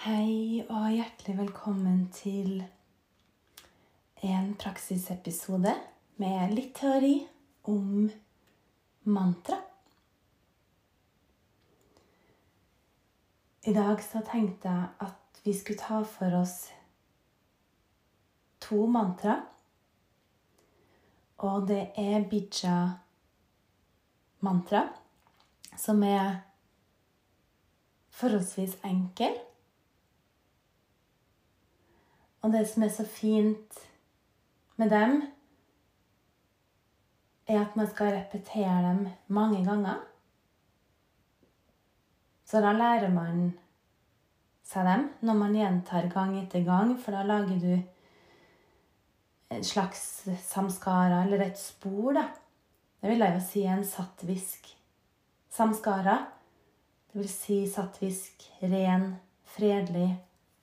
Hei og hjertelig velkommen til en praksisepisode med litt teori om mantra. I dag så tenkte jeg at vi skulle ta for oss to mantra. Og det er bija-mantra, som er forholdsvis enkel. Og det som er så fint med dem, er at man skal repetere dem mange ganger. Så da lærer man seg dem når man gjentar gang etter gang, for da lager du en slags samskara, eller et spor, da. Det vil jeg jo si en sattvisk samskara. Det vil si sattvisk, ren, fredelig,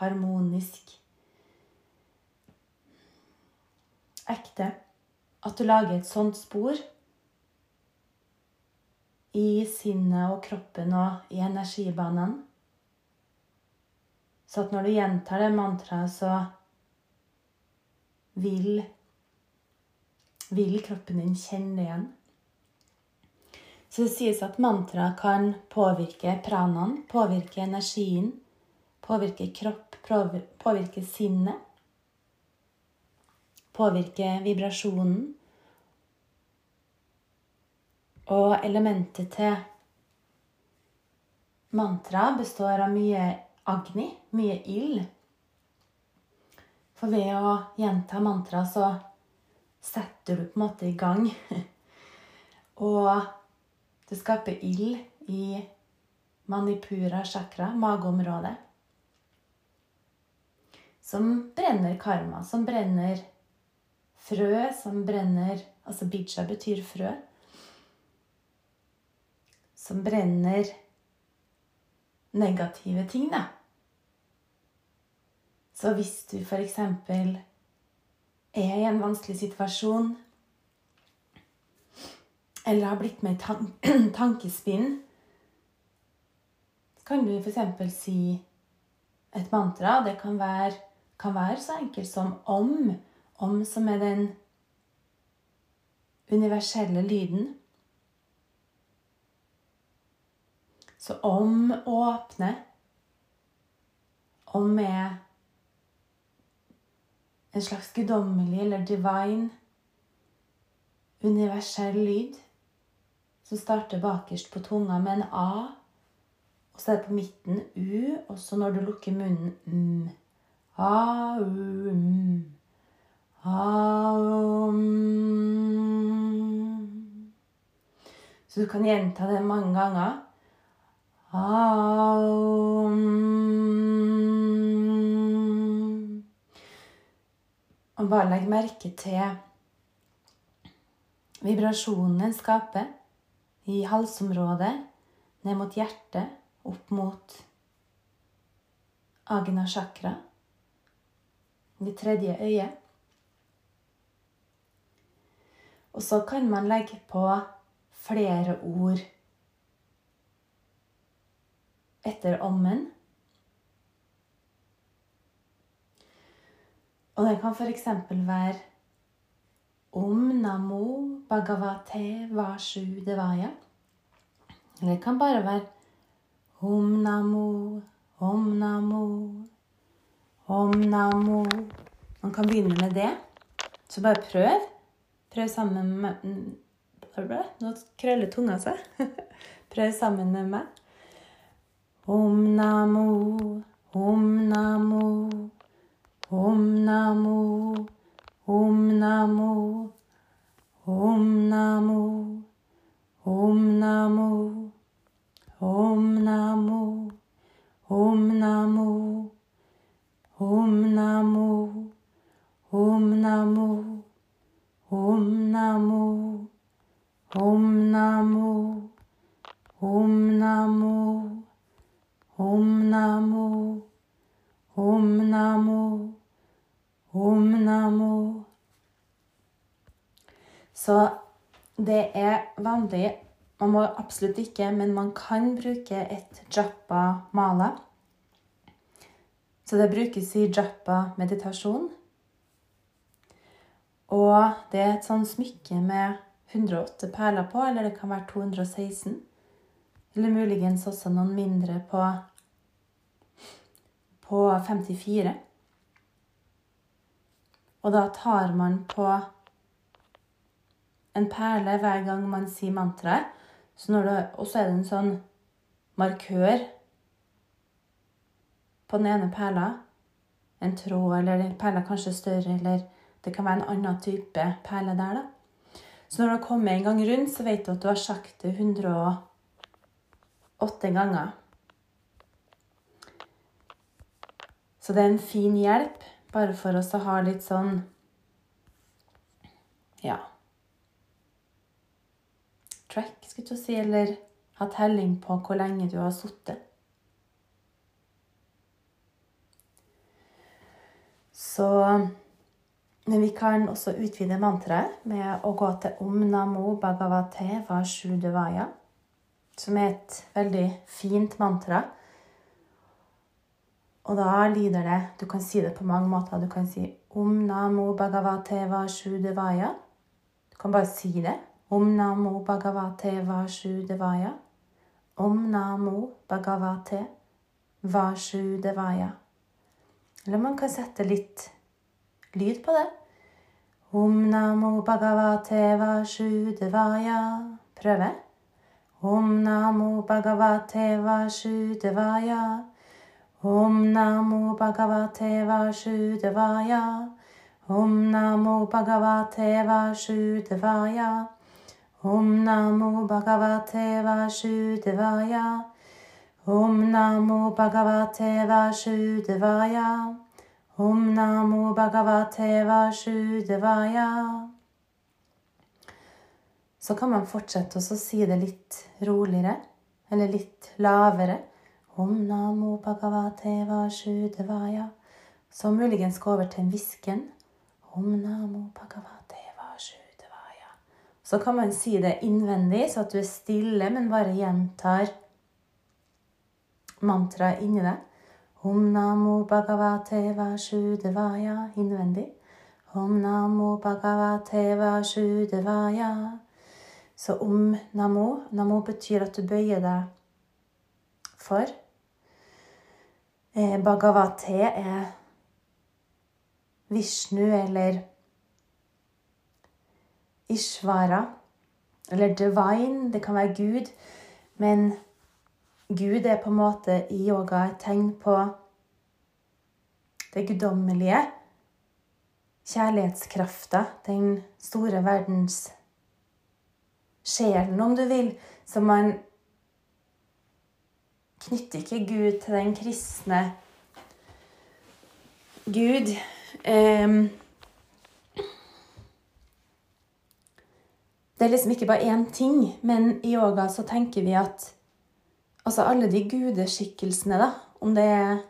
harmonisk ekte at du lager et sånt spor i sinnet og kroppen og i energibanene. Så at når du gjentar det mantraet, så vil, vil kroppen din kjenne det igjen. Så det sies at mantra kan påvirke pranaen, påvirke energien, påvirke kropp, påvirke sinnet påvirke vibrasjonen. Og elementet til mantra består av mye agni, mye ild. For ved å gjenta mantra så setter du på en måte i gang. Og det skaper ild i manipura chakra, mageområdet. Som brenner karma, som brenner frø som brenner Altså bija betyr frø. Som brenner negative ting, da. Så hvis du f.eks. er i en vanskelig situasjon eller har blitt med i tan tankespinn, kan du f.eks. si et mantra. Det kan være, kan være så enkelt som om om som er den universelle lyden. Så om åpner. Om er en slags guddommelig eller divine universell lyd som starter bakerst på tunga med en A. Og så er det på midten U, og så når du lukker munnen M. A, U, M. Aum. Så du kan gjenta det mange ganger. Aum. Og bare legg merke til vibrasjonen den skaper i halsområdet, ned mot hjertet, opp mot agna chakra, det tredje øyet. Og så kan man legge på flere ord etter ommen. Og det kan f.eks. være Om namo bhagavate vashu devaya. Eller det kan bare være Om namo, om namo, om namo. Man kan begynne med det. Så bare prøv. Prøv sammen med Nå krøller tunga seg. Prøv sammen med meg. Om namo, om namo, om namo, om namo, om namo, om namo, om namo, om namo, om namo, om namo. Om namo, om namo, om namo, om namo, om namo, om namo. Så det er vanlig Man må absolutt ikke, men man kan bruke et japa mala. Så det brukes i japa-meditasjon. Og det er et sånn smykke med 108 perler på, eller det kan være 216. Eller muligens også noen mindre på, på 54. Og da tar man på en perle hver gang man sier mantraet. Og så er det en sånn markør på den ene perla. En tråd, eller perla kanskje større, eller det kan være en annen type perle der, da. Så når du har kommet en gang rundt, så vet du at du har sagt det 108 ganger. Så det er en fin hjelp, bare for oss å ha litt sånn Ja Track, skulle jeg si, eller ha telling på hvor lenge du har sittet. Så Men vi kan også utvide mantraet med å gå til Om Namo Bhagavate Vashudevaya, som er et veldig fint mantra. Og da lyder det Du kan si det på mange måter. Du kan si Om Namo Bhagavate Vashudevaya. Du kan bare si det. Om Namo Bhagavate Vashudevaya. Om Namo Bhagavate Vashudevaya. Eller man kan sette litt lyd på det. Om Namo Bhagavate vasudevaya. Prøve. Om Namo Bhagavate vasudevaya. Om Namo Bhagavate vasudevaya. Om Namo Bhagavate vasudevaya. Om Namo Bhagavate vasudevaya. Om Namo Bhagavate Vashudevaya. Om Namo Bhagavate vasudevaya. Så kan man fortsette å si det litt roligere, eller litt lavere. Om Namo Bhagavate vasudevaya. Så muligens gå over til en hvisken. Om Namo Bhagavate vasudevaya. Så kan man si det innvendig, så at du er stille, men bare gjentar mantraet inni deg. Om Namo Bhagavate vasudevaya innvendig. Om Namo Bhagavate vasudevaya. Så om Namo Namo betyr at du bøyer deg for. Eh, Bhagavate er Vishnu eller Ishvara. Eller divine. Det kan være Gud. Men Gud er på en måte i yoga et tegn på det guddommelige. Kjærlighetskrafta, den store verdens sjelen, om du vil. Så man knytter ikke Gud til den kristne Gud. Um, det er liksom ikke bare én ting, men i yoga så tenker vi at Altså alle de gudeskikkelsene, da. Om det er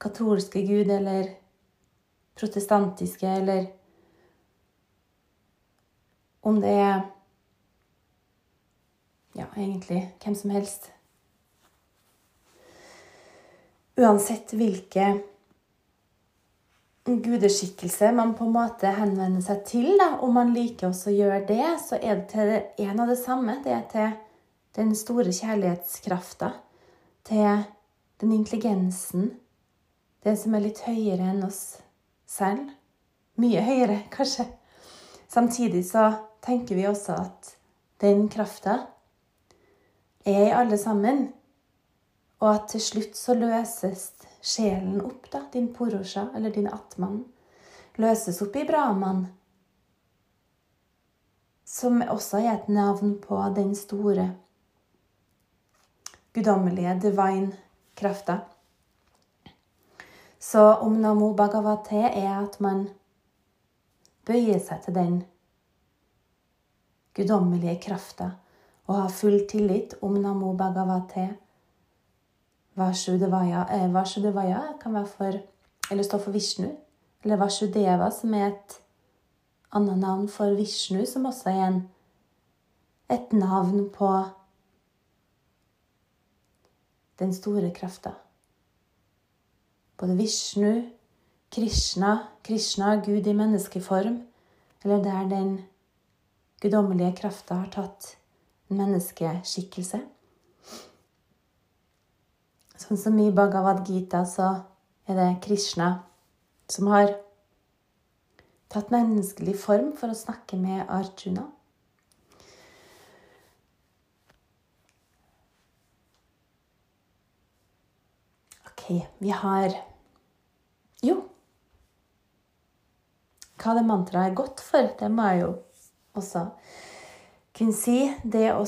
katolske gud eller protestantiske eller Om det er Ja, egentlig hvem som helst. Uansett hvilke gudeskikkelse man på en måte henvender seg til, da, om man liker også å gjøre det, så er det til en av det samme. Det er til den store kjærlighetskrafta, til den intelligensen, det som er litt høyere enn oss selv. Mye høyere, kanskje. Samtidig så tenker vi også at den krafta er i alle sammen, og at til slutt så løses sjelen opp, da, din porosha, eller din atman, løses opp i brahman, som også er et navn på den store guddommelige, divine krefter. Så om Namo Bhagavate er at man bøyer seg til den guddommelige krafta og har full tillit om Namo Bhagavate. Vasudevaya, eh, kan være for Eller stå for Vishnu. Eller Vasudeva, som er et annet navn for Vishnu, som også er en, et navn på den store krafta. både Vishnu, Krishna, Krishna, Gud i menneskeform, eller der den guddommelige krafta har tatt en menneskeskikkelse. Sånn som i Bhagavad Gita så er det Krishna som har tatt menneskelig form for å snakke med Arjuna. Vi har Jo. Hva det mantraet er godt for, det må jeg jo også kunne si. Det å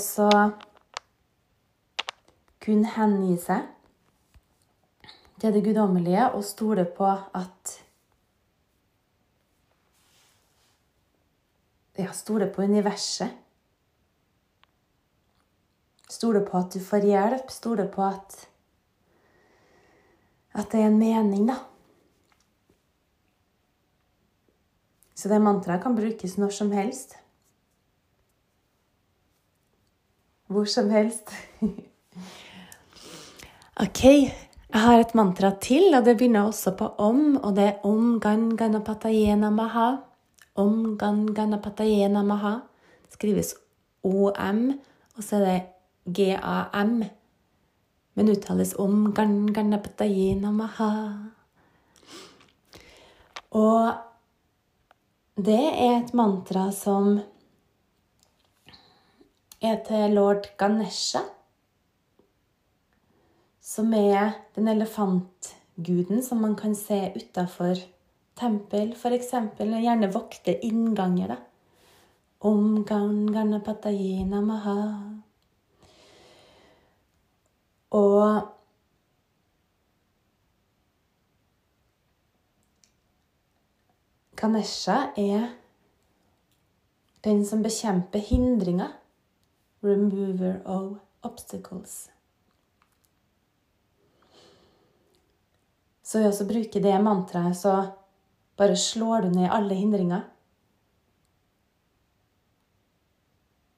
kunne hengi seg til det guddommelige og stole på at Ja, stole på universet. Stole på at du får hjelp. Stole på at at det er en mening, da. Så det mantraet kan brukes når som helst. Hvor som helst. ok, jeg har et mantra til, og det begynner også på om, og det er om gan ganapatayena maha. Om gan ganapatayena maha. Det skrives OM, og så er det GAM men uttales om namaha. Og det er et mantra som er til lord Ganesha, som er den elefantguden som man kan se utafor tempel, f.eks. Gjerne vokte innganger, da. Om Ganganapatayena maha. Og Ganesha er den som bekjemper hindringer. Remover of obstacles. Så ved å bruke det mantraet, så bare slår du ned alle hindringer.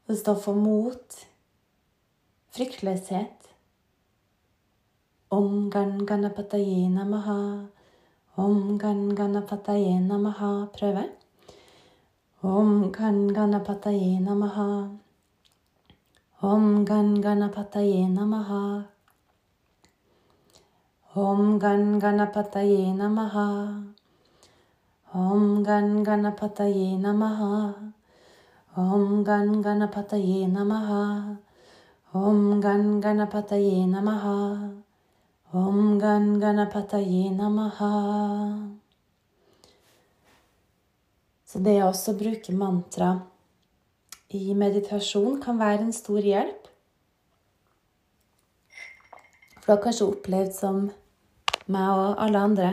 Det står for mot, fryktløshet, om gan ganapataye namaha. Om gan ganapataye namaha. Prøve. Om gan ganapataye namaha. Om gan ganapataye namaha. Om gan ganapataye namaha. Om gan ganapataye namaha. Om gan ganapataye namaha. Om gan ganapataye namaha. Om Gan Ganapataye Namaha. Så det å også bruke mantra i meditasjon kan være en stor hjelp. For du har kanskje opplevd som meg og alle andre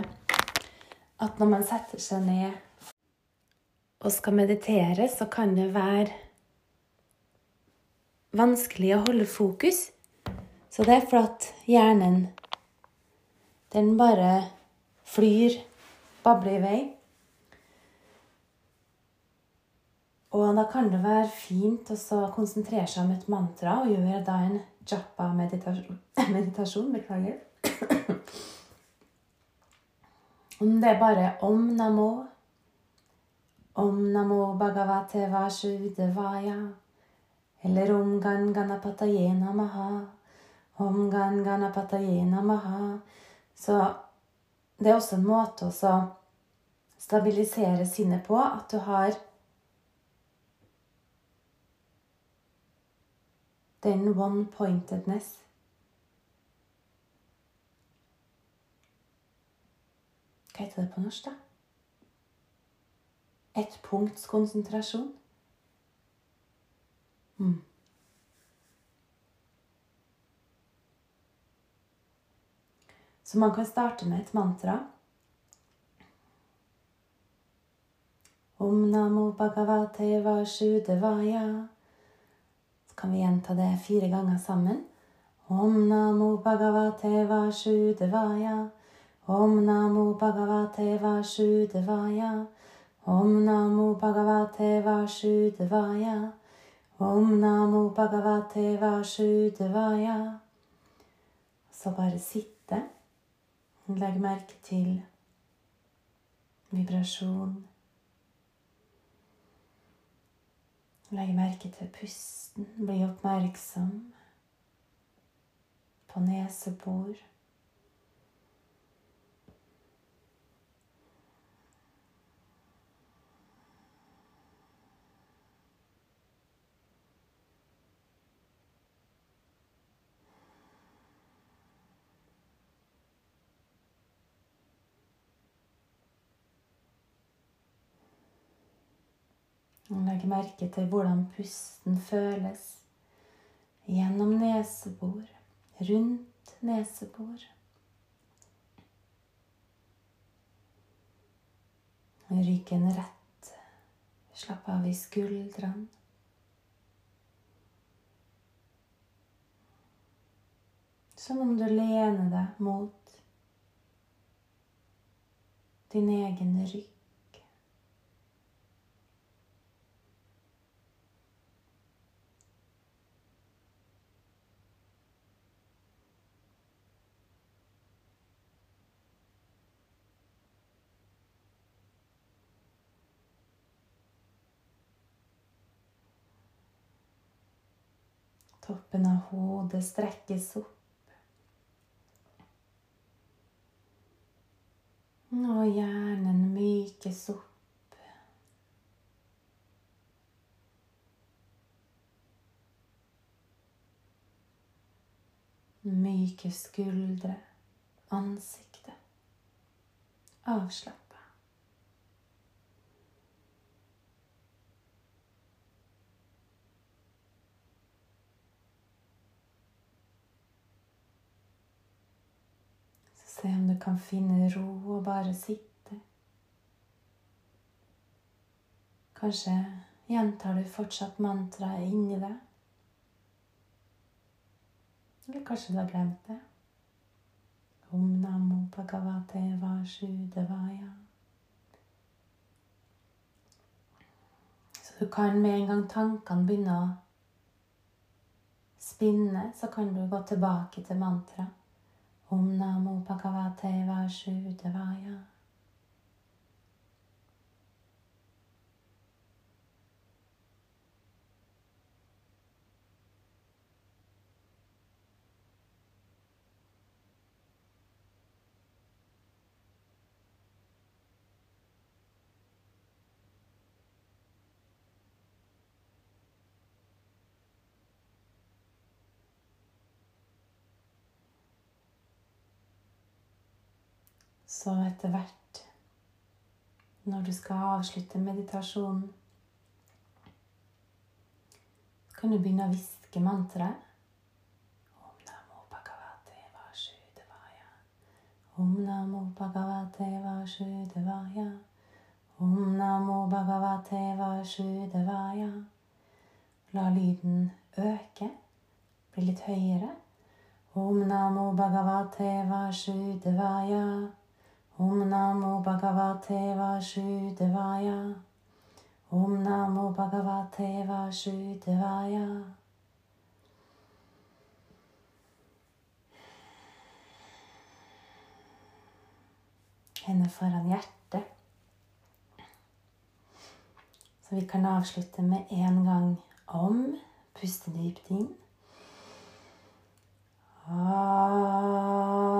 at når man setter seg ned og skal meditere, så kan det være vanskelig å holde fokus. Så det er fordi hjernen den bare flyr, babler i vei. Og da kan det være fint å konsentrere seg om et mantra og gjøre da en japa-meditasjon. Meditasjon, beklager. Om det er bare om namo, om namo bhagavate vasudevaya, eller om gan ganapataye namaha, om gan ganapataye namaha, så det er også en måte å stabilisere sinnet på at du har den one-pointedness. Hva heter det på norsk, da? Ett punkts konsentrasjon. Mm. Så man kan starte med et mantra. Om namo bhagavate vasudevaya. Så kan vi gjenta det fire ganger sammen. Om namo bhagavate vasudevaya. Om namo bhagavate vasudevaya. Om namo bhagavate vasudevaya. Om namo bhagavate vasudevaya. Så bare sitte. Legg merke til vibrasjon. Legg merke til pusten. Bli oppmerksom på nesebor. Legg merke til hvordan pusten føles gjennom nesebor, rundt nesebor. Ryggen rett. Slapp av i skuldrene. Som om du lener deg mot din egen rygg. Toppen av hodet strekkes opp. Og hjernen mykes opp. Myke skuldre, ansiktet. Avslapp. Se om du kan finne ro og bare sitte. Kanskje gjentar du fortsatt mantraet inni deg. Eller kanskje du har glemt det. Om namo bhagavate vasudevaya. Så du kan med en gang tankene begynner å spinne, så kan du gå tilbake til mantraet. Om namo bhagavate vasudevaya. Så etter hvert, når du skal avslutte meditasjonen, kan du begynne å hviske mantraet. Om namo bhagavate vasudevaya. Om namo bhagavate vasudevaya. Om namo bhagavate vasudevaya. La lyden øke, bli litt høyere. Om namo bhagavate vasudevaya. Om namo bhagavate vasudevaya. Om namo bhagavate vasudevaya. Hender foran hjertet. Så vi kan avslutte med en gang om. Puste dypt inn. Namaste.